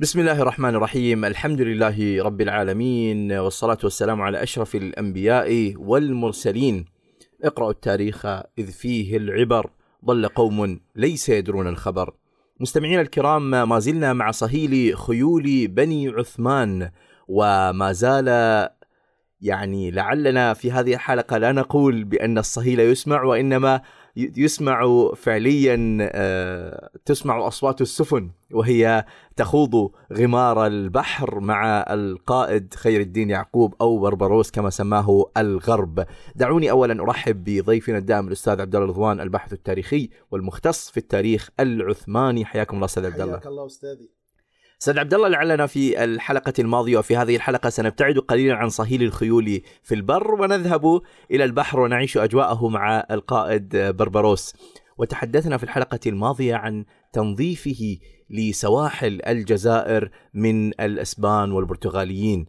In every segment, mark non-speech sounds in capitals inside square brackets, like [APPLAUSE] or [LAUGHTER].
بسم الله الرحمن الرحيم الحمد لله رب العالمين والصلاة والسلام على أشرف الأنبياء والمرسلين اقرأوا التاريخ إذ فيه العبر ضل قوم ليس يدرون الخبر مستمعينا الكرام ما زلنا مع صهيل خيول بني عثمان وما زال يعني لعلنا في هذه الحلقة لا نقول بأن الصهيل يسمع وإنما يسمع فعليا آه، تسمع أصوات السفن وهي تخوض غمار البحر مع القائد خير الدين يعقوب أو بربروس كما سماه الغرب. دعوني اولا أرحب بضيفنا الدائم الأستاذ عبد الله رضوان الباحث التاريخي والمختص في التاريخ العثماني حياكم الله أستاذ عبد الله. حياك الله أستاذي. أستاذ عبد الله لعلنا في الحلقة الماضية وفي هذه الحلقة سنبتعد قليلا عن صهيل الخيول في البر ونذهب إلى البحر ونعيش أجواءه مع القائد بربروس. وتحدثنا في الحلقة الماضية عن تنظيفه لسواحل الجزائر من الأسبان والبرتغاليين.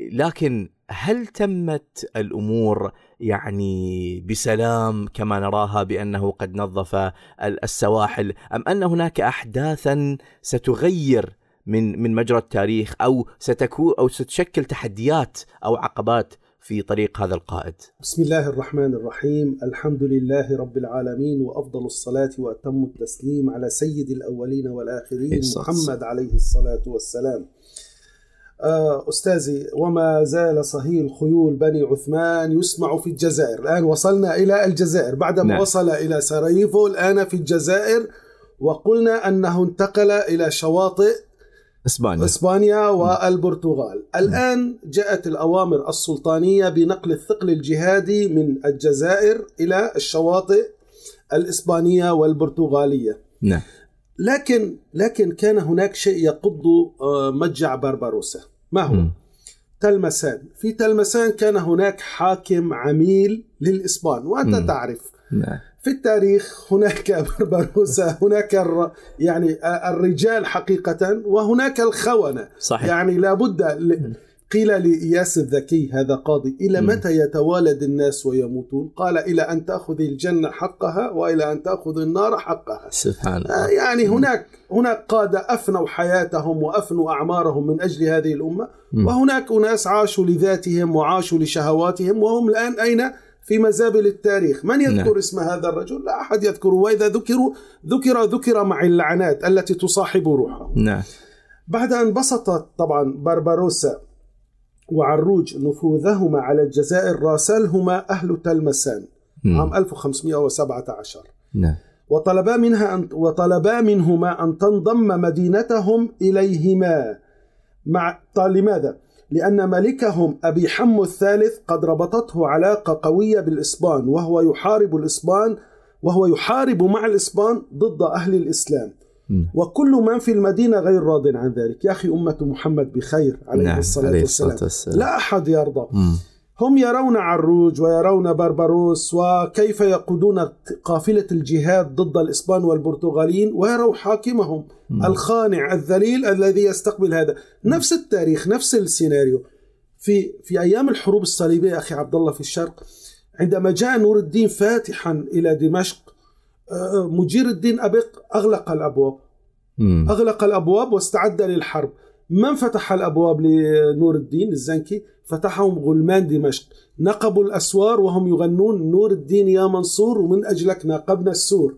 لكن هل تمت الأمور يعني بسلام كما نراها بأنه قد نظف السواحل أم أن هناك احداثا ستغير من من مجرى التاريخ أو ستكون أو ستشكل تحديات أو عقبات في طريق هذا القائد. بسم الله الرحمن الرحيم، الحمد لله رب العالمين وأفضل الصلاة وأتم التسليم على سيد الأولين والآخرين محمد عليه الصلاة والسلام. آه، أستاذي وما زال صهيل خيول بني عثمان يسمع في الجزائر الآن وصلنا إلى الجزائر بعدما نعم. وصل إلى سراييفو الآن في الجزائر وقلنا أنه انتقل إلى شواطئ إسبانيا. إسبانيا والبرتغال. الآن جاءت الأوامر السلطانية بنقل الثقل الجهادي من الجزائر إلى الشواطئ الإسبانية والبرتغالية. نعم. لكن لكن كان هناك شيء يقض آه، مجع بربروسا ما هو؟ م. تلمسان. في تلمسان كان هناك حاكم عميل للإسبان وأنت م. تعرف. نعم. في التاريخ هناك بربروسا هناك. يعني الرجال حقيقة وهناك الخونة. صحيح. يعني لابد. قيل لإياس الذكي هذا قاضي إلى متى يتوالد الناس ويموتون؟ قال إلى أن تأخذ الجنة حقها وإلى أن تأخذ النار حقها. سبحان الله. آه، يعني هناك هناك قادة أفنوا حياتهم وأفنوا أعمارهم من أجل هذه الأمة وهناك أناس عاشوا لذاتهم وعاشوا لشهواتهم وهم الآن أين؟ في مزابل التاريخ من يذكر نعم. اسم هذا الرجل لا أحد يذكره وإذا ذكروا ذكر ذكر مع اللعنات التي تصاحب روحه نعم. بعد أن بسطت طبعا بربروسا وعروج نفوذهما على الجزائر راسلهما أهل تلمسان. عام 1517 نعم. وطلبا منها أن وطلبا منهما أن تنضم مدينتهم إليهما مع لماذا؟ لأن ملكهم أبي حمو الثالث قد ربطته علاقة قوية بالإسبان وهو يحارب الإسبان وهو يحارب مع الإسبان ضد أهل الإسلام وكل من في المدينة غير راض عن ذلك يا أخي أمة محمد بخير عليه, نعم. الصلاة, عليه والسلام. والسلام لا أحد يرضى مم. هم يرون عروج ويرون بربروس وكيف يقودون قافلة الجهاد ضد الإسبان والبرتغاليين ويروا حاكمهم. الخانع الذليل الذي يستقبل هذا. نفس التاريخ نفس السيناريو. في في أيام الحروب الصليبية أخي عبد الله في الشرق عندما جاء نور الدين فاتحا إلى دمشق آه، مجير الدين أبق أغلق الأبواب. أغلق الأبواب واستعد للحرب. من فتح الأبواب لنور الدين الزنكي؟ فتحهم غلمان دمشق. نقبوا الأسوار وهم يغنون نور الدين يا منصور ومن أجلك ناقبنا السور.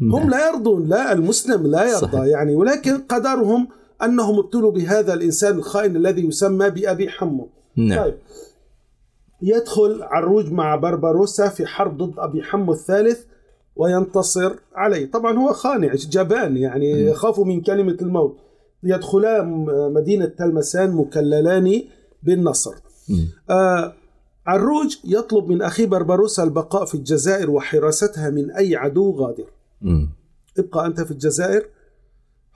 هم نعم. لا يرضون لا المسلم لا يرضى صحيح. يعني ولكن قدرهم أنهم ابتلوا بهذا الإنسان الخائن الذي يسمى بأبي حمو. نعم. طيب. يدخل عروج مع بربروسا في حرب ضد أبي حمو الثالث وينتصر عليه. طبعا هو خانع جبان يعني يخاف من كلمة الموت. يدخلان مدينة تلمسان مكللان بالنصر. آه عروج يطلب من أخي بربروسا البقاء في الجزائر وحراستها من أي عدو غادر. م. ابقى أنت في الجزائر.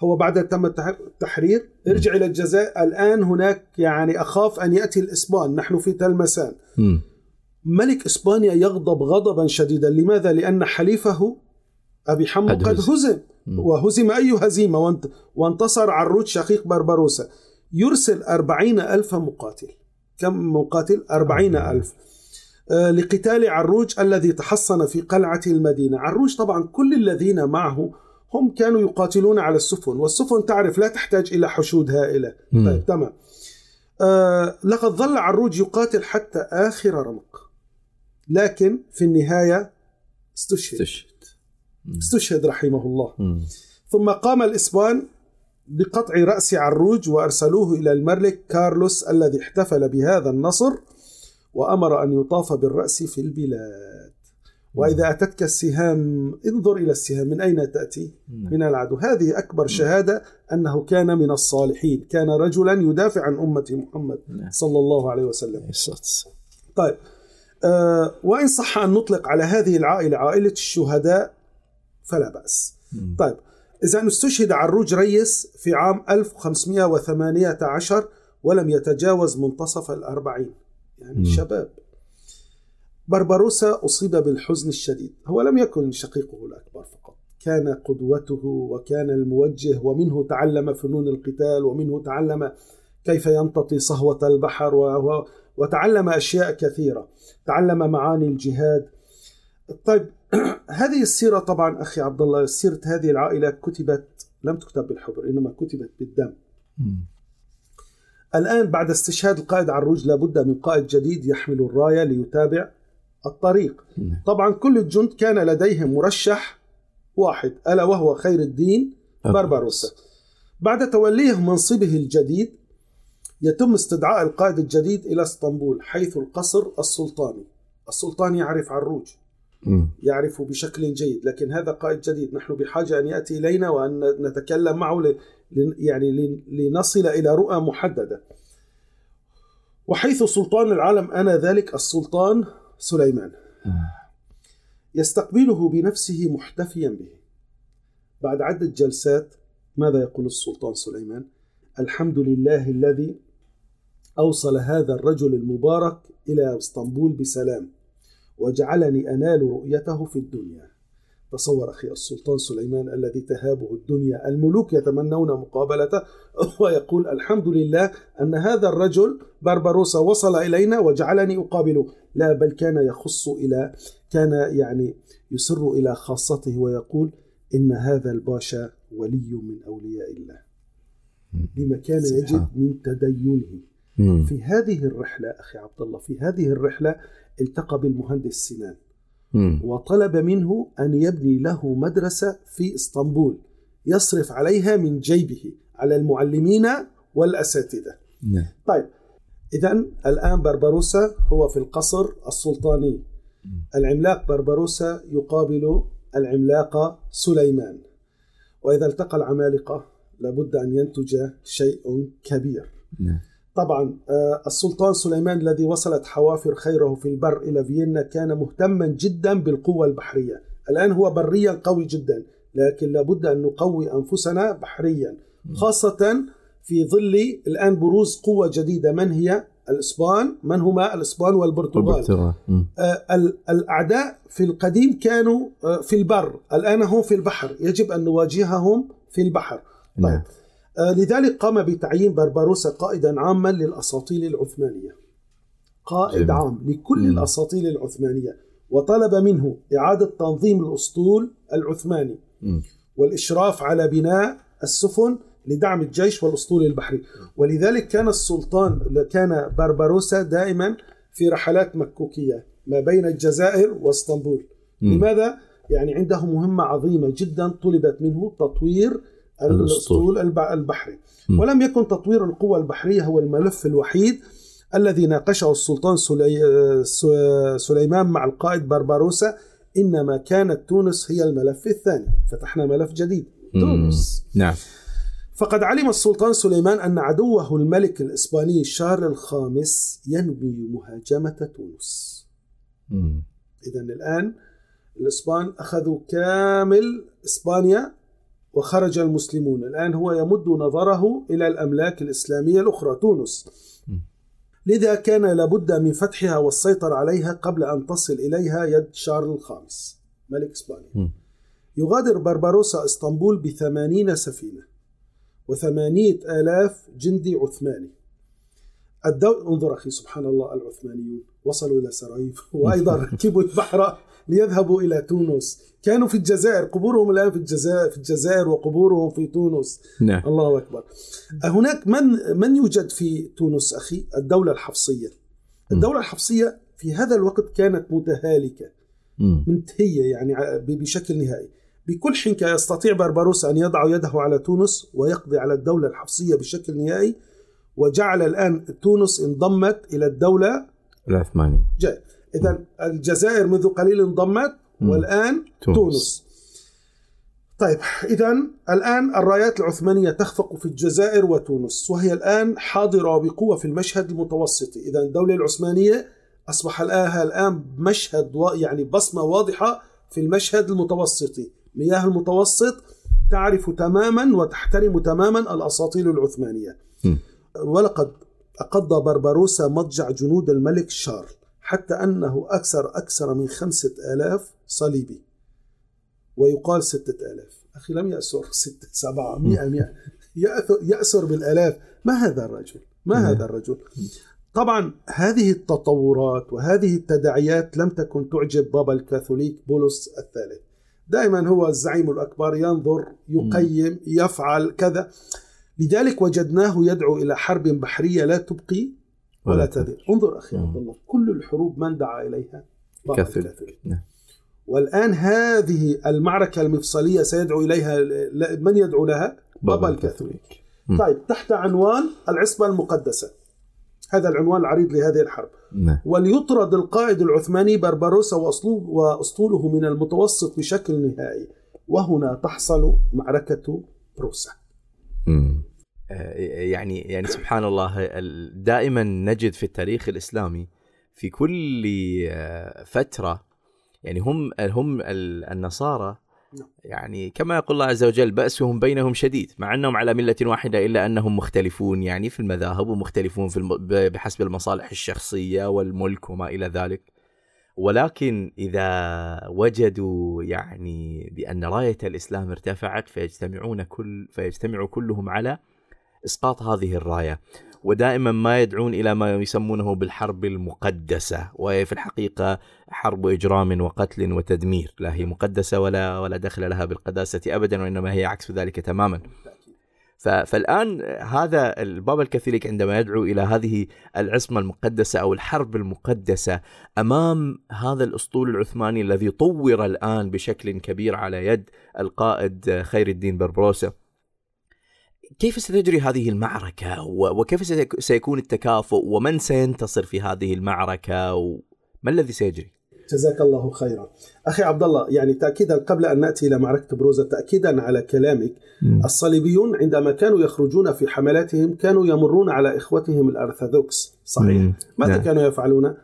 هو بعد تم التحرير ارجع إلى الجزائر. الآن هناك يعني أخاف أن يأتي الإسبان. نحن في تلمسان م. ملك إسبانيا يغضب غضبا شديدا. لماذا؟ لأن حليفه أبي حمو قد هزم. وهزم أي هزيمة؟ وانتصر عروج شقيق بربروسا يرسل أربعين ألف مقاتل. كم مقاتل؟ أربعين ألف. آه، لقتال عروج الذي تحصن في قلعة المدينة. عروج طبعا كل الذين معه هم كانوا يقاتلون على السفن. والسفن تعرف لا تحتاج إلى حشود هائلة. مم. طيب تمام. آه لقد ظل عروج يقاتل حتى آخر رمق. لكن في النهاية استشهد. استشهد رحمه الله. ثم قام الإسبان بقطع رأس عروج وأرسلوه إلى الملك كارلوس الذي احتفل بهذا النصر وأمر أن يطاف بالرأس في البلاد. وإذا أتتك السهام انظر إلى السهام من أين تأتي؟ من العدو. هذه أكبر شهادة أنه كان من الصالحين. كان رجلا يدافع عن أمة محمد نعم. صلى الله عليه وسلم. طيب. آه وإن صح أن نطلق على هذه العائلة عائلة الشهداء فلا بأس. مم. طيب إذا استشهد عروج ريس في عام 1518 ولم يتجاوز منتصف الأربعين. يعني مم. شباب. بربروسا أصيب بالحزن الشديد. هو لم يكن شقيقه الأكبر فقط. كان قدوته وكان الموجه ومنه تعلم فنون القتال ومنه تعلم كيف يمتطي صهوة البحر و- وتعلم أشياء كثيرة. تعلم معاني الجهاد. طيب [CLEARS THROAT] هذه السيرة طبعا أخي عبد الله سيرة هذه العائلة كتبت لم تكتب بالحبر إنما كتبت بالدم. الآن بعد استشهاد القائد عروج لابد من قائد جديد يحمل الراية ليتابع الطريق. طبعا كل الجند كان لديهم مرشح واحد ألا وهو خير الدين بربروسا بعد توليه منصبه الجديد يتم استدعاء القائد الجديد إلى اسطنبول حيث القصر السلطاني السلطان يعرف عروج. يعرف بشكل جيد. لكن هذا قائد جديد. نحن بحاجة أن يأتي إلينا وأن نتكلم معه ل... يعني ل- لنصل إلى رؤى محددة. وحيث سلطان العالم آنذاك السلطان سليمان. يستقبله بنفسه محتفيا به. بعد عدة جلسات ماذا يقول السلطان سليمان؟ الحمد لله الذي أوصل هذا الرجل المبارك إلى إسطنبول بسلام. وجعلني أنال رؤيته في الدنيا. تصور أخي السلطان سليمان الذي تهابه الدنيا الملوك يتمنون مقابلته [LAUGHS] ويقول الحمد لله أن هذا الرجل بربروسا وصل إلينا وجعلني أقابله. لا بل كان يخص إلى كان يعني يسر إلى خاصته ويقول إن هذا الباشا ولي من أولياء الله. لما كان يجد. من تدينه. مم. في هذه الرحلة أخي عبد الله في هذه الرحلة التقى بالمهندس سنان مم. وطلب منه أن يبني له مدرسة في إسطنبول يصرف عليها من جيبه على المعلمين والأساتذة نعم. طيب إذا الآن بربروسا هو في القصر السلطاني العملاق بربروسا يقابل العملاق سليمان وإذا التقى العمالقة لابد أن ينتج شيء كبير نعم. طبعا آه، السلطان سليمان الذي وصلت حوافر خيره في البر إلى فيينا كان مهتما جدا بالقوة البحرية. الآن هو بريا قوي جدا لكن لابد أن نقوي أنفسنا بحريا خاصة في ظل الآن بروز قوة جديدة. من هي؟ الإسبان. من هما؟ الإسبان والبرتغال. آه، ال- الأعداء في القديم كانوا آه، في البر الآن هم في البحر. يجب أن نواجههم في البحر. طيب نعم. آه، لذلك قام بتعيين بربروسا قائدا عاما للأساطيل العثمانية قائد جميل. عام لكل. الأساطيل العثمانية وطلب منه إعادة تنظيم الأسطول العثماني. والإشراف على بناء السفن لدعم الجيش والأسطول البحري ولذلك كان السلطان كان بربروسا دائما في رحلات مكوكية ما بين الجزائر واسطنبول. لماذا؟ يعني عنده مهمة عظيمة جدا طلبت منه تطوير الأسطول. الأسطول الب- البحري مم. ولم يكن تطوير القوى البحرية هو الملف الوحيد الذي ناقشه السلطان سلي... سليمان مع القائد بربروسا إنما كانت تونس هي الملف الثاني فتحنا ملف جديد. تونس نعم فقد علم السلطان سليمان أن عدوه الملك الإسباني شارل الخامس ينوي مهاجمة تونس. إذا الآن الإسبان أخذوا كامل إسبانيا وخرج المسلمون. الآن هو يمد نظره إلى الأملاك الإسلامية الأخرى تونس. لذا كان لابد من فتحها والسيطرة عليها قبل أن تصل إليها يد شارل الخامس ملك إسبانيا. يغادر بربروسا إسطنبول بثمانين سفينة وثمانية آلاف جندي عثماني. الدول انظر أخي سبحان الله العثمانيون وصلوا إلى سراييف [LAUGHS] وأيضا ركبوا البحر. ليذهبوا إلى تونس. كانوا في الجزائر قبورهم الآن في الجزائر في الجزائر وقبورهم في تونس. نعم. الله أكبر. هناك من من يوجد في تونس أخي؟ الدولة الحفصية. الدولة الحفصية في هذا الوقت كانت متهالكة. منتهية يعني بشكل نهائي. بكل حنكة يستطيع بربروس أن يضع يده على تونس ويقضي على الدولة الحفصية بشكل نهائي. وجعل الآن تونس انضمت إلى الدولة العثماني جاي. إذا الجزائر منذ قليل انضمت. والآن تونس. تونس طيب إذا الآن الرايات العثمانية تخفق في الجزائر وتونس وهي الآن حاضرة بقوة في المشهد المتوسطي إذا الدولة العثمانية أصبح الآن الآن مشهد يعني بصمة واضحة في المشهد المتوسطي مياه المتوسط تعرف تماما وتحترم تماما الأساطيل العثمانية مم. ولقد أقض بربروسا مضجع جنود الملك شارل حتى أنه أكثر أكثر من خمسة آلاف صليبي. ويقال ستة آلاف. أخي لم يأسر [LAUGHS] ستة سبعة مئة مئة. يأسر بالآلاف. ما هذا الرجل؟ ما. هذا الرجل؟ طبعا هذه التطورات وهذه التداعيات لم تكن تعجب بابا الكاثوليك بولس الثالث. دائما هو الزعيم الأكبر ينظر يقيم يفعل كذا. لذلك وجدناه يدعو إلى حرب بحرية لا تبقي ولا تذر انظر أخي. عبد الله كل الحروب من دعا إليها. الكاثوليك نعم. والآن هذه المعركة المفصلية سيدعو إليها من يدعو لها؟ بابا الكاثوليك. طيب تحت عنوان العصبة المقدسة هذا العنوان العريض لهذه الحرب نعم وليطرد القائد العثماني بربروسا وأسلوب وأسطوله من المتوسط بشكل نهائي وهنا تحصل معركة بروسا مم. يعني يعني سبحان الله ال- دائما نجد في التاريخ الإسلامي في كل آه، فترة يعني هم هم ال- النصارى نعم. يعني كما يقول الله عز وجل بأسهم بينهم شديد مع أنهم على ملة واحدة إلا أنهم مختلفون يعني في المذاهب ومختلفون في الم... بحسب المصالح الشخصية والملك وما إلى ذلك ولكن إذا وجدوا يعني بأن راية الإسلام ارتفعت فيجتمعون كل فيجتمع كلهم على إسقاط هذه الراية. ودائما ما يدعون إلى ما يسمونه بالحرب المقدسة وهي في الحقيقة حرب إجرام وقتل وتدمير. لا هي مقدسة ولا ولا دخل لها بالقداسة ابدا وإنما هي عكس ذلك تماما. فالآن هذا البابا الكاثوليك عندما يدعو إلى هذه العصمة المقدسة أو الحرب المقدسة أمام هذا الأسطول العثماني الذي طور الآن بشكل كبير على يد القائد خير الدين بربروسا كيف ستجري هذه المعركة و- وكيف سيك- سيكون التكافؤ ومن سينتصر في هذه المعركة وما الذي سيجري؟ جزاك الله خيرا أخي عبد الله يعني تأكيدا قبل أن نأتي إلى معركة بروزا تأكيدا على كلامك الصليبيون عندما كانوا يخرجون في حملاتهم كانوا يمرون على إخوتهم الأرثوذكس صحيح مم. ماذا نعم. كانوا يفعلون؟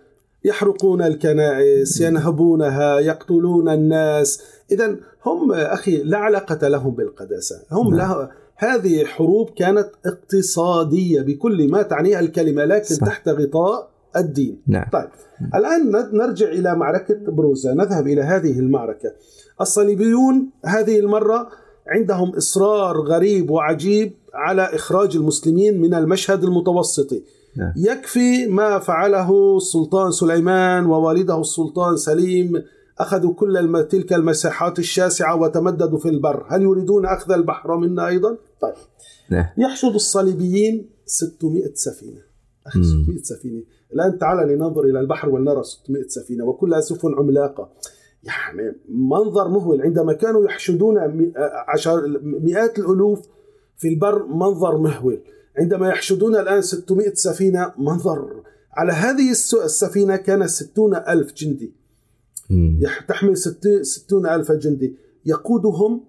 يحرقون الكنائس ينهبونها يقتلون الناس إذا هم أخي لا علاقة لهم بالقداسة. هم نعم. له هذه حروب كانت اقتصادية بكل ما تعنيها الكلمة لكن صح. تحت غطاء الدين. نعم. طيب. الآن ن- نرجع إلى معركة بروزا نذهب إلى هذه المعركة. الصليبيون هذه المرة عندهم إصرار غريب وعجيب على إخراج المسلمين من المشهد المتوسطي. نعم. يكفي ما فعله السلطان سليمان ووالده السلطان سليم أخذوا كل. تلك المساحات الشاسعة وتمددوا في البر. هل يريدون أخذ البحر منا أيضا؟ طيب. نعم. يحشد الصليبيين 600 سفينة. أخي مم. 600 سفينة. الآن تعال لننظر إلى البحر ولنرى 600 سفينة وكلها سفن عملاقة. يعني منظر مهول. عندما كانوا يحشدون عشر مئات الألوف في البر منظر مهول. عندما يحشدون الآن 600 سفينة منظر. على هذه الس- السفينة كان 60 ألف جندي. تحمل ست- ستون ألف جندي. يقودهم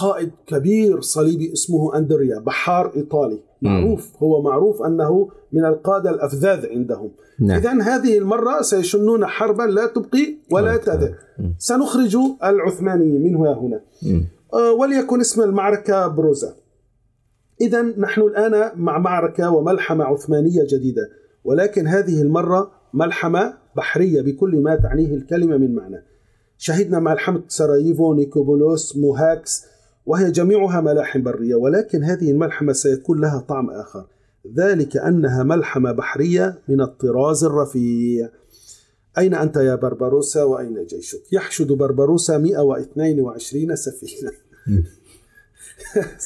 قائد كبير صليبي اسمه أندريا بحار إيطالي. معروف هو معروف أنه من القادة الأفذاذ عندهم. نعم. إذا هذه المرة سيشنون حربا لا تبقي ولا تذر. سنخرج العثمانيين من هنا هنا. مم. آه، وليكن اسم المعركة بروزا. إذا نحن الآن مع معركة وملحمة عثمانية جديدة. ولكن هذه المرة ملحمة بحرية بكل ما تعنيه الكلمة من معنى. شهدنا ملحمة سراييفو نيكوبولوس موهاكس وهي جميعها ملاحم برية ولكن هذه الملحمة سيكون لها طعم آخر. ذلك أنها ملحمة بحرية من الطراز الرفيع. أين أنت يا بربروسا؟ وأين جيشك؟ يحشد بربروسا 122 سفينة.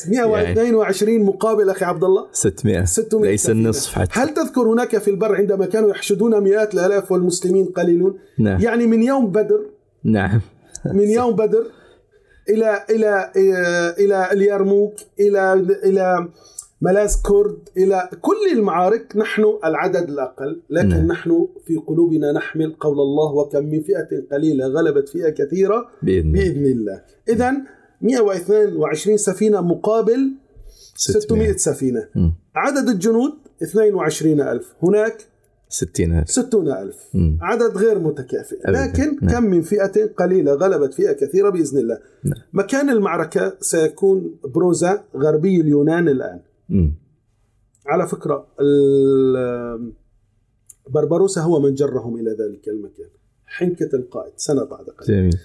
122 مقابل أخي عبد الله. 600 600 ليس. النصف حتى. هل تذكر هناك في البر عندما كانوا يحشدون مئات الآلاف والمسلمين قليلون؟ نعم. يعني من يوم بدر نعم. من [LAUGHS] يوم بدر إلى إلى إلى, إلى اليرموك إلى إلى ملاذ كرد إلى كل المعارك نحن العدد الأقل لكن نعم. نحن في قلوبنا نحمل قول الله وكم من فئة قليلة غلبت فئة كثيرة بإذن الله. بإذن الله. اذا 122 سفينة مقابل 600 600 سفينة مم. عدد الجنود 22000 هناك 60000 60000 مم. عدد غير متكافئ أبداً. لكن نعم. كم من فئة قليلة غلبت فئة كثيرة بإذن الله نعم. مكان المعركة سيكون بروزا غربي اليونان الآن مم. على فكرة بربروسا هو من جرهم إلى ذلك المكان حنكة القائد سنة بعد قليل جميل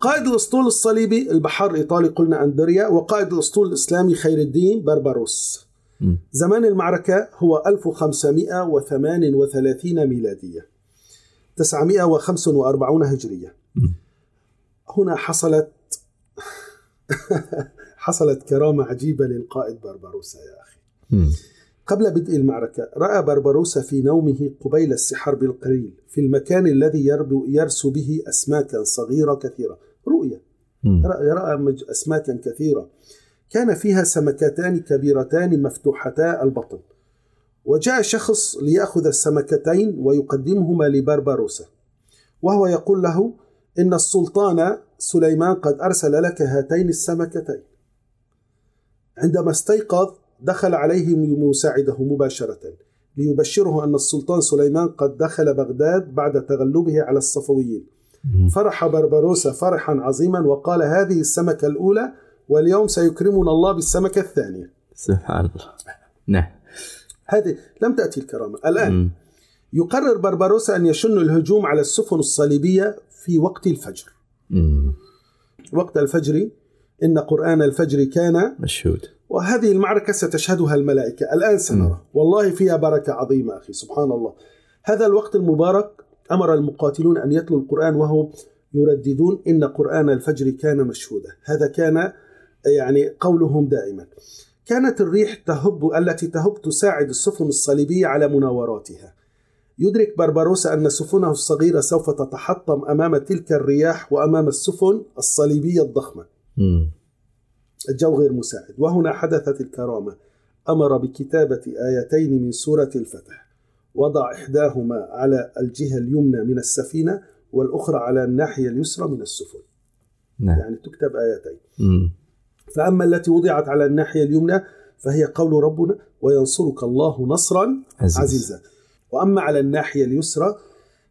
قائد الأسطول الصليبي البحار الإيطالي قلنا أندريا وقائد الأسطول الإسلامي خير الدين بربروس. زمان المعركة هو 1538 ميلادية 945 هجرية مم. هنا حصلت [LAUGHS] حصلت كرامة عجيبة للقائد بربروسا يا مم. قبل بدء المعركة رأى بربروسا في نومه قبيل السحر بالقليل في المكان الذي يربو يرسو به أسماكا صغيرة كثيرة. رؤية. رأى أسماكا كثيرة. كان فيها سمكتان كبيرتان مفتوحتا البطن. وجاء شخص ليأخذ السمكتين ويقدمهما لبربروسا وهو يقول له إن السلطان سليمان قد أرسل لك هاتين السمكتين. عندما استيقظ دخل عليه مساعده مباشرة ليبشره أن السلطان سليمان قد دخل بغداد بعد تغلبه على الصفويين. فرح بربروسا فرحا عظيما وقال هذه السمكة الأولى واليوم سيكرمنا الله بالسمكة الثانية. سبحان الله. نعم. هذه لم تأتي الكرامة. الآن مم. يقرر بربروسا أن يشن الهجوم على السفن الصليبية في وقت الفجر. مم. وقت الفجر إن قرآن الفجر كان مشهود. وهذه المعركة ستشهدها الملائكة. الآن سنرى. والله فيها بركة عظيمة أخي سبحان الله. هذا الوقت المبارك أمر المقاتلون أن يتلوا القرآن وهم يرددون إن قرآن الفجر كان مشهودا. هذا كان يعني قولهم دائما. كانت الريح تهب التي تهب تساعد السفن الصليبية على مناوراتها. يدرك بربروسا أن سفنه الصغيرة سوف تتحطم أمام تلك الرياح وأمام السفن الصليبية الضخمة. مم. الجو غير مساعد. وهنا حدثت الكرامة. أمر بكتابة آيتين من سورة الفتح. وضع إحداهما على الجهة اليمنى من السفينة والأخرى على الناحية اليسرى من السفن. نعم. يعني تكتب آيتين. مم. فأما التي وضعت على الناحية اليمنى فهي قول ربنا وينصرك الله نصرا عزيز. عزيزا. وأما على الناحية اليسرى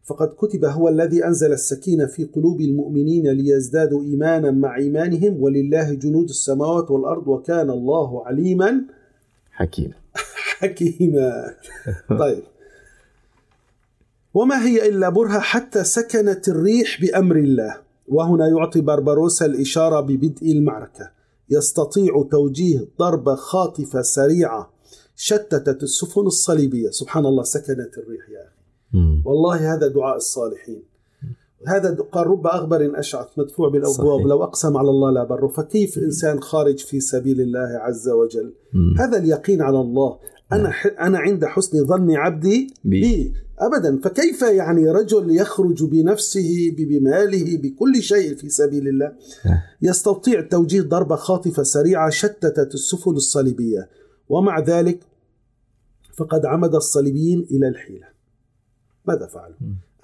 فقد كتب هو الذي أنزل السكينة في قلوب المؤمنين ليزدادوا إيمانا مع إيمانهم ولله جنود السماوات والأرض وكان الله عليما حكيم. [LAUGHS] حكيما. [LAUGHS] طيب. وما هي إلا برهة حتى سكنت الريح بأمر الله. وهنا يعطي بربروسا الإشارة ببدء المعركة. يستطيع توجيه ضربة خاطفة سريعة شتتت السفن الصليبية. سبحان الله سكنت الريح يا أخي. والله هذا دعاء الصالحين. هذا قال رب أغبر أشعث مدفوع بالأبواب صحيح. لو أقسم على الله لا بر. فكيف إنسان خارج في سبيل الله عز وجل؟ مم. هذا اليقين على الله. أنا ح... أنا عند حسن ظن عبدي بي. بي. أبدا. فكيف يعني رجل يخرج بنفسه بماله بكل شيء في سبيل الله؟ نعم. يستطيع توجيه ضربة خاطفة سريعة شتتت السفن الصليبية. ومع ذلك فقد عمد الصليبيين إلى الحيلة. ماذا فعلوا؟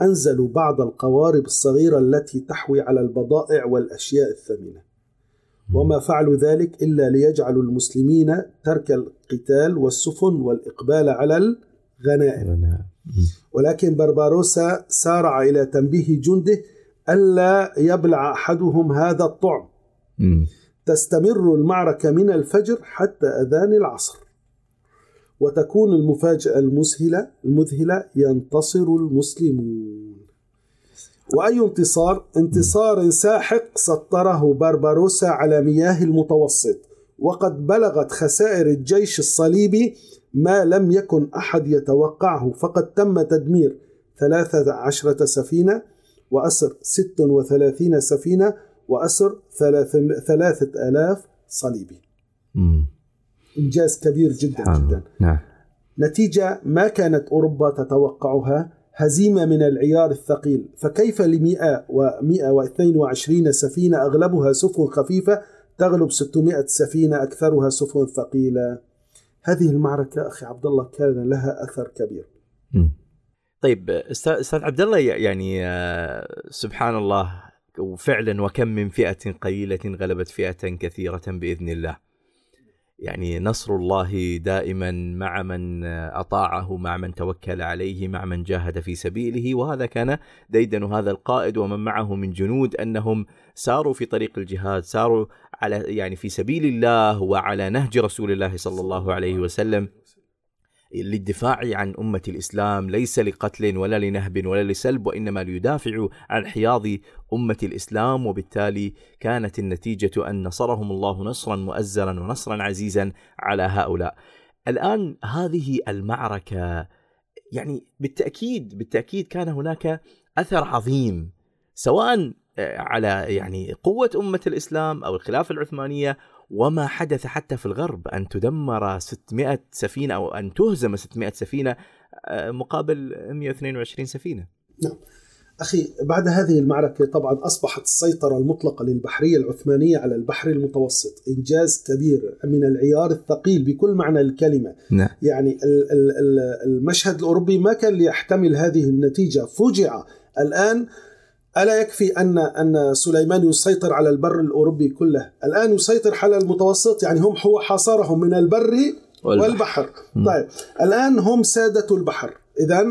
أنزلوا بعض القوارب الصغيرة التي تحوي على البضائع والأشياء الثمينة. وما فعلوا ذلك إلا ليجعلوا المسلمين ترك القتال والسفن والإقبال على الغنائم. ولكن برباروسا سارع إلى تنبيه جنده ألا يبلع أحدهم هذا الطعم. تستمر المعركة من الفجر حتى أذان العصر. وتكون المفاجأة المذهلة المذهلة ينتصر المسلمون وأي انتصار؟ انتصار ساحق سطره بربروسا على مياه المتوسط وقد بلغت خسائر الجيش الصليبي ما لم يكن أحد يتوقعه فقد تم تدمير ثلاثة عشرة سفينة وأسر ست وثلاثين سفينة وأسر ثلاث ثلاثة آلاف صليبي مم. إنجاز كبير جدا. جدا نعم نتيجة ما كانت أوروبا تتوقعها هزيمة من العيار الثقيل فكيف لمئة ومئة واثنين وعشرين سفينة أغلبها سفن خفيفة تغلب 600 سفينة أكثرها سفن ثقيلة هذه المعركة أخي عبد الله كان لها أثر كبير. طيب أستاذ أستاذ عبد الله يعني آه، سبحان الله وفعلا وكم من فئة قليلة غلبت فئة كثيرة بإذن الله. يعني نصر الله دائما مع من أطاعه مع من توكل عليه مع من جاهد في سبيله. وهذا كان ديدن هذا القائد ومن معه من جنود أنهم ساروا في طريق الجهاد ساروا على يعني في سبيل الله وعلى نهج رسول الله صلى الله عليه وسلم. للدفاع عن أمة الإسلام ليس لقتل ولا لنهب ولا لسلب وإنما ليدافعوا عن حياض أمة الإسلام. وبالتالي كانت النتيجة أن نصرهم الله نصرا مؤزرا ونصرا عزيزا على هؤلاء. الآن هذه المعركة يعني بالتأكيد بالتأكيد كان هناك أثر عظيم سواء آه، على يعني قوة أمة الإسلام أو الخلافة العثمانية وما حدث حتى في الغرب أن تدمر 600 سفينة أو أن تهزم 600 سفينة آه، مقابل 122 سفينة. أخي بعد هذه المعركة طبعا أصبحت السيطرة المطلقة للبحرية العثمانية على البحر المتوسط إنجاز كبير من العيار الثقيل بكل معنى الكلمة. نعم. يعني ال- ال- ال- المشهد الأوروبي ما كان ليحتمل هذه النتيجة. فوجع الآن ألا يكفي أن أن سليمان يسيطر على البر الأوروبي كله الآن يسيطر على المتوسط يعني هم هو حاصرهم من البر والبحر. والبحر. طيب الآن هم سادة البحر إذا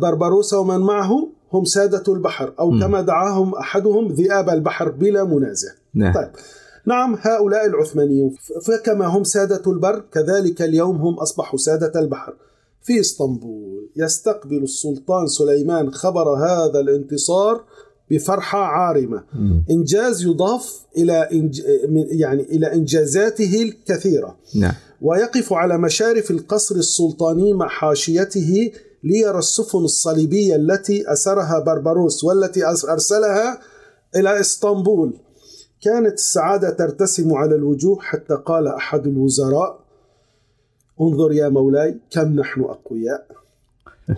بربروسا ومن معه هم سادة البحر أو مم. كما دعاهم أحدهم ذئاب البحر بلا منازع نعم طيب نعم هؤلاء العثمانيون فكما هم سادة البر كذلك اليوم هم أصبحوا سادة البحر في اسطنبول. يستقبل السلطان سليمان خبر هذا الانتصار بفرحة عارمة. مم. إنجاز يضاف إلى إنج... من- يعني إلى إنجازاته الكثيرة. نعم. ويقف على مشارف القصر السلطاني مع حاشيته ليرى السفن الصليبية التي أسرها بربروس والتي أرسلها إلى إسطنبول. كانت السعادة ترتسم على الوجوه حتى قال أحد الوزراء انظر يا مولاي كم نحن أقوياء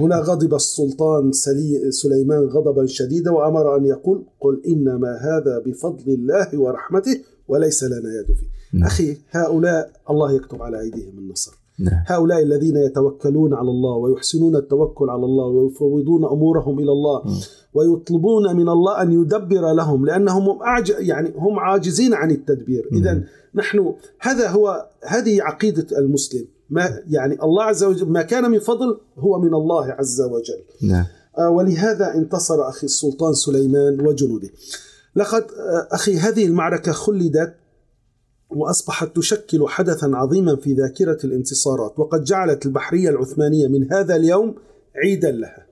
هنا غضب السلطان سلي سليمان غضبا شديدا وأمر أن يقول قل إنما هذا بفضل الله ورحمته وليس لنا يد فيه نعم. أخي هؤلاء الله يكتب على أيديهم النصر نعم هؤلاء الذين يتوكلون على الله ويحسنون التوكل على الله ويفوضون أمورهم إلى الله م. ويطلبون من الله أن يدبر لهم لأنهم هم أعج... يعني هم عاجزين عن التدبير م. اذا نحن هذا هو هذه عقيدة المسلم ما يعني الله عز وجل ما كان من فضل هو من الله عز وجل نعم آه، ولهذا انتصر أخي السلطان سليمان وجنوده. لقد آه، أخي هذه المعركة خلدت وأصبحت تشكل حدثا عظيما في ذاكرة الانتصارات وقد جعلت البحرية العثمانية من هذا اليوم عيدا لها.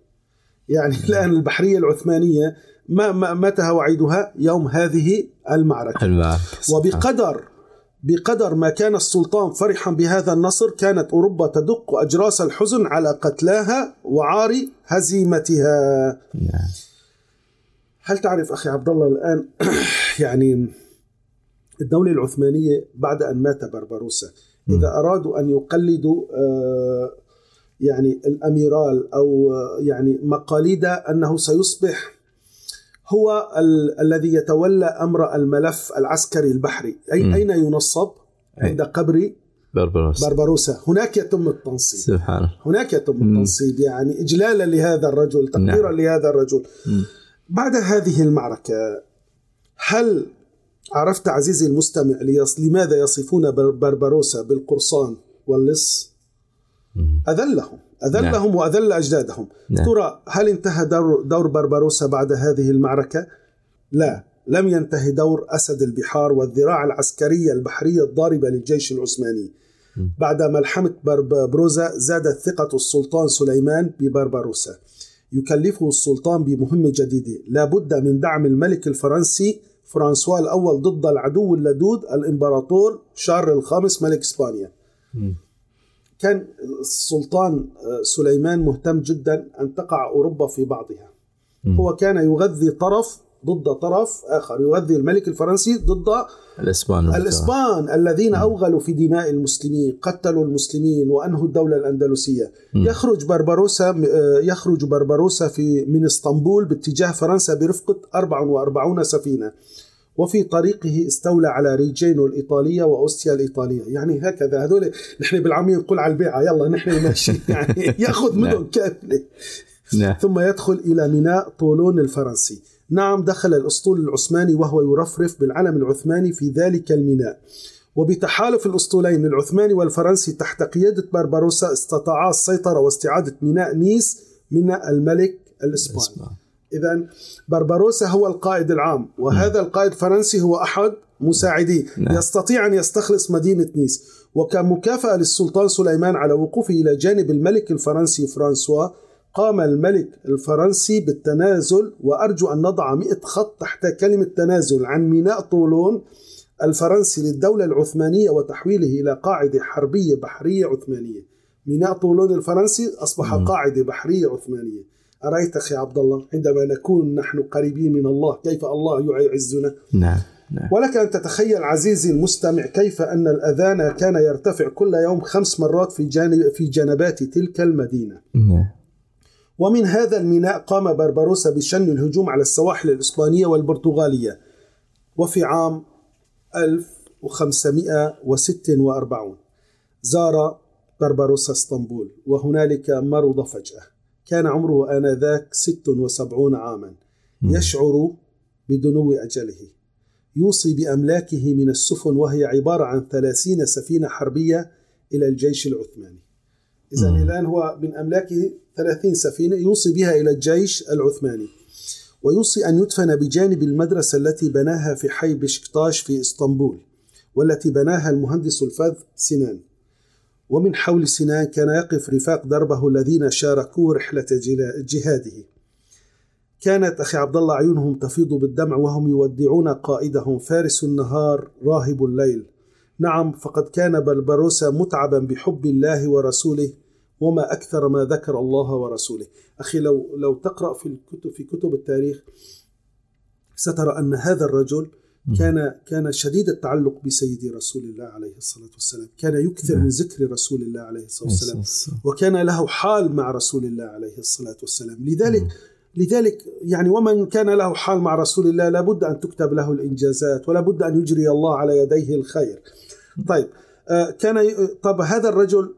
يعني الآن البحرية العثمانية ما ما- متى هو عيدها؟ يوم هذه المعركة. المعركة وبقدر بقدر ما كان السلطان فرحا بهذا النصر كانت أوروبا تدق أجراس الحزن على قتلاها وعار هزيمتها. نعم هل تعرف أخي عبد الله الآن [CLEARS THROAT] يعني الدولة العثمانية بعد أن مات بربروسا إذا أرادوا أن يقلدوا آه، يعني الأميرال أو آه، يعني مقاليد أنه سيصبح هو ال- الذي يتولى أمر الملف العسكري البحري اي مم. أين ينصب عند قبر بربروس بربروسا هناك يتم التنصيب سبحان هناك يتم مم. التنصيب يعني إجلالا لهذا الرجل تقديرا نعم. لهذا الرجل مم. بعد هذه المعركة هل عرفت عزيزي المستمع ليص لماذا يصفون بر- بربروسا بالقرصان واللص مم. أذلهم أذلهم وأذل أجدادهم نعم. ترى هل انتهى دور, دور بربروسا بعد هذه المعركة؟ لا لم ينتهي دور أسد البحار والذراع العسكرية البحرية الضاربة للجيش العثماني. بعد ملحمة بربروزا زادت ثقة السلطان سليمان ببربروسا يكلفه السلطان بمهمة جديدة لا بد من دعم الملك الفرنسي فرانسوا الأول ضد العدو اللدود الإمبراطور شارل الخامس ملك إسبانيا. كان السلطان سليمان مهتم جدا أن تقع أوروبا في بعضها. هو كان يغذي طرف ضد طرف آخر يغذي الملك الفرنسي ضد الإسبان الإسبان الذين أوغلوا في دماء المسلمين قتلوا المسلمين وأنهوا الدولة الأندلسية. مم. يخرج بربروسا آه، يخرج بربروسا في من إسطنبول باتجاه فرنسا برفقة 44 سفينة. وفي طريقه استولى على ريجينو الإيطالية وأوستيا الإيطالية. يعني هكذا هذول نحن بالعامية نقول على البيعة يلا نحن نمشي [LAUGHS] يعني يأخذ نعم. مدن كاملة نعم. ثم يدخل إلى ميناء طولون الفرنسي. نعم دخل الأسطول العثماني وهو يرفرف بالعلم العثماني في ذلك الميناء. وبتحالف الأسطولين العثماني والفرنسي تحت قيادة بربروسا استطاعا السيطرة واستعادة ميناء نيس من الملك الإسباني. الإسبان. إذا بربروسا هو القائد العام وهذا القائد الفرنسي هو أحد مساعديه نعم. يستطيع أن يستخلص مدينة نيس وكمكافأة للسلطان سليمان على وقوفه إلى جانب الملك الفرنسي فرانسوا قام الملك الفرنسي بالتنازل وأرجو أن نضع 100 خط تحت كلمة تنازل عن ميناء طولون الفرنسي للدولة العثمانية وتحويله إلى قاعدة حربية بحرية عثمانية ميناء طولون الفرنسي أصبح مم. قاعدة بحرية عثمانية أرأيت أخي عبد الله عندما نكون نحن قريبين من الله كيف الله يعزنا؟ نعم نعم. ولك أن تتخيل عزيزي المستمع كيف أن الأذان كان يرتفع كل يوم خمس مرات في جانب في جنبات تلك المدينة. نعم. ومن هذا الميناء قام بربروسا بشن الهجوم على السواحل الإسبانية والبرتغالية وفي عام 1546 زار بربروسا اسطنبول وهنالك مرض فجأة. كان عمره آنذاك 76 عاما. يشعر بدنو أجله. يوصي بأملاكه من السفن وهي عبارة عن 30 سفينة حربية إلى الجيش العثماني. إذا. الآن هو من أملاكه 30 سفينة يوصي بها إلى الجيش العثماني. ويوصي أن يدفن بجانب المدرسة التي بناها في حي بشكتاش في إسطنبول والتي بناها المهندس الفذ سنان. ومن حول سنان كان يقف رفاق دربه الذين شاركوه رحلة جهاده. كانت أخي عبد الله عيونهم تفيض بالدمع وهم يودعون قائدهم فارس النهار راهب الليل. نعم فقد كان بربروسا متعبا بحب الله ورسوله وما أكثر ما ذكر الله ورسوله. أخي لو لو تقرأ في الكتب في كتب التاريخ سترى أن هذا الرجل كان كان شديد التعلق بسيدي رسول الله عليه الصلاة والسلام. كان يكثر من ذكر رسول الله عليه الصلاة والسلام. وكان له حال مع رسول الله عليه الصلاة والسلام. لذلك لذلك يعني ومن كان له حال مع رسول الله لابد أن تكتب له الإنجازات ولا بد أن يجري الله على يديه الخير. طيب آه، كان طب هذا الرجل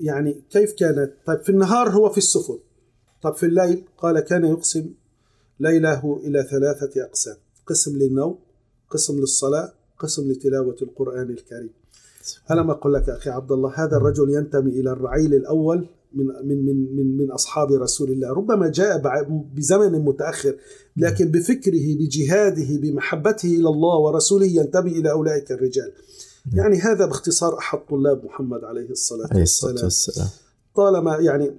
يعني كيف كانت؟ طيب في النهار هو في السفن. طب في الليل؟ قال كان يقسم ليله إلى ثلاثة أقسام. قسم للنوم قسم للصلاة قسم لتلاوة القرآن الكريم. ألم أقول لك أخي عبد الله هذا الرجل ينتمي إلى الرعيل الأول من من من من من أصحاب رسول الله. ربما جاء بزمن متأخر لكن بفكره بجهاده بمحبته إلى الله ورسوله ينتمي إلى أولئك الرجال. يعني هذا باختصار أحد طلاب محمد عليه الصلاة والسلام. طالما يعني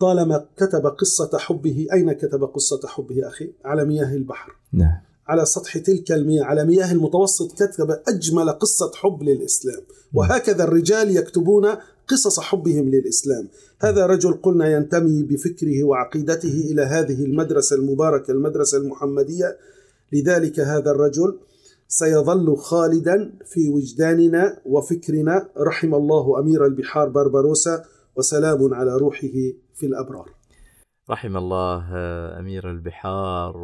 طالما كتب قصة حبه أين كتب قصة حبه أخي؟ على مياه البحر. نعم. على سطح تلك المياه على مياه المتوسط كتب أجمل قصة حب للإسلام. وهكذا الرجال يكتبون قصص حبهم للإسلام. هذا رجل قلنا ينتمي بفكره وعقيدته إلى هذه المدرسة المباركة المدرسة المحمدية. لذلك هذا الرجل سيظل خالدا في وجداننا وفكرنا. رحم الله أمير البحار بربروسا وسلام على روحه في الأبرار. رحم الله آه، أمير البحار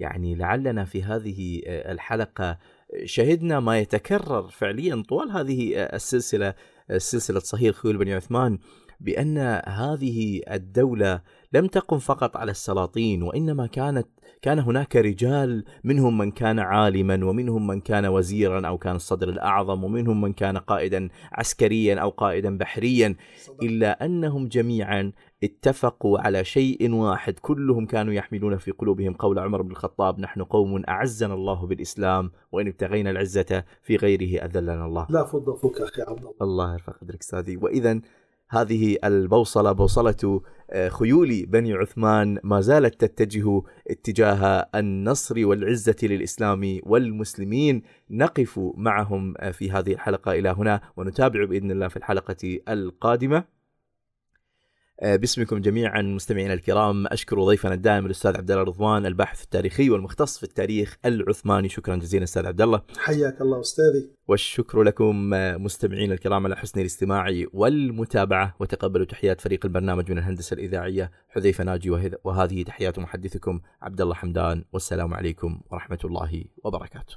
ويعني لعلنا في هذه آه، الحلقة شهدنا ما يتكرر فعليا طوال هذه آه، السلسلة آه، سلسلة صهيل خيول بن عثمان بأن هذه الدولة لم تقم فقط على السلاطين وإنما كانت كان هناك رجال منهم من كان عالما ومنهم من كان وزيرا أو كان الصدر الأعظم ومنهم من كان قائدا عسكريا أو قائدا بحريا إلا أنهم جميعا اتفقوا على شيء واحد كلهم كانوا يحملون في قلوبهم قول عمر بن الخطاب نحن قوم أعزنا الله بالإسلام وإن ابتغينا العزة في غيره أذلنا الله. لا فض فك أخي عبد الله. الله يرفع قدرك استاذي واذا هذه البوصلة بوصلة خيول بني عثمان ما زالت تتجه اتجاه النصر والعزة للإسلام والمسلمين. نقف معهم آه، في هذه الحلقة إلى هنا ونتابع بإذن الله في الحلقة القادمة. آه، باسمكم جميعا مستمعينا الكرام أشكر ضيفنا الدائم الأستاذ عبد الله رضوان الباحث التاريخي والمختص في التاريخ العثماني. شكرا جزيلا أستاذ عبد الله. حياك الله أستاذي. والشكر لكم آه، مستمعينا الكرام على حسن الاستماع والمتابعة. وتقبلوا تحيات فريق البرنامج من الهندسة الإذاعية حذيفة ناجي وهذ- وهذه تحيات محدثكم عبد الله حمدان. والسلام عليكم ورحمة الله وبركاته.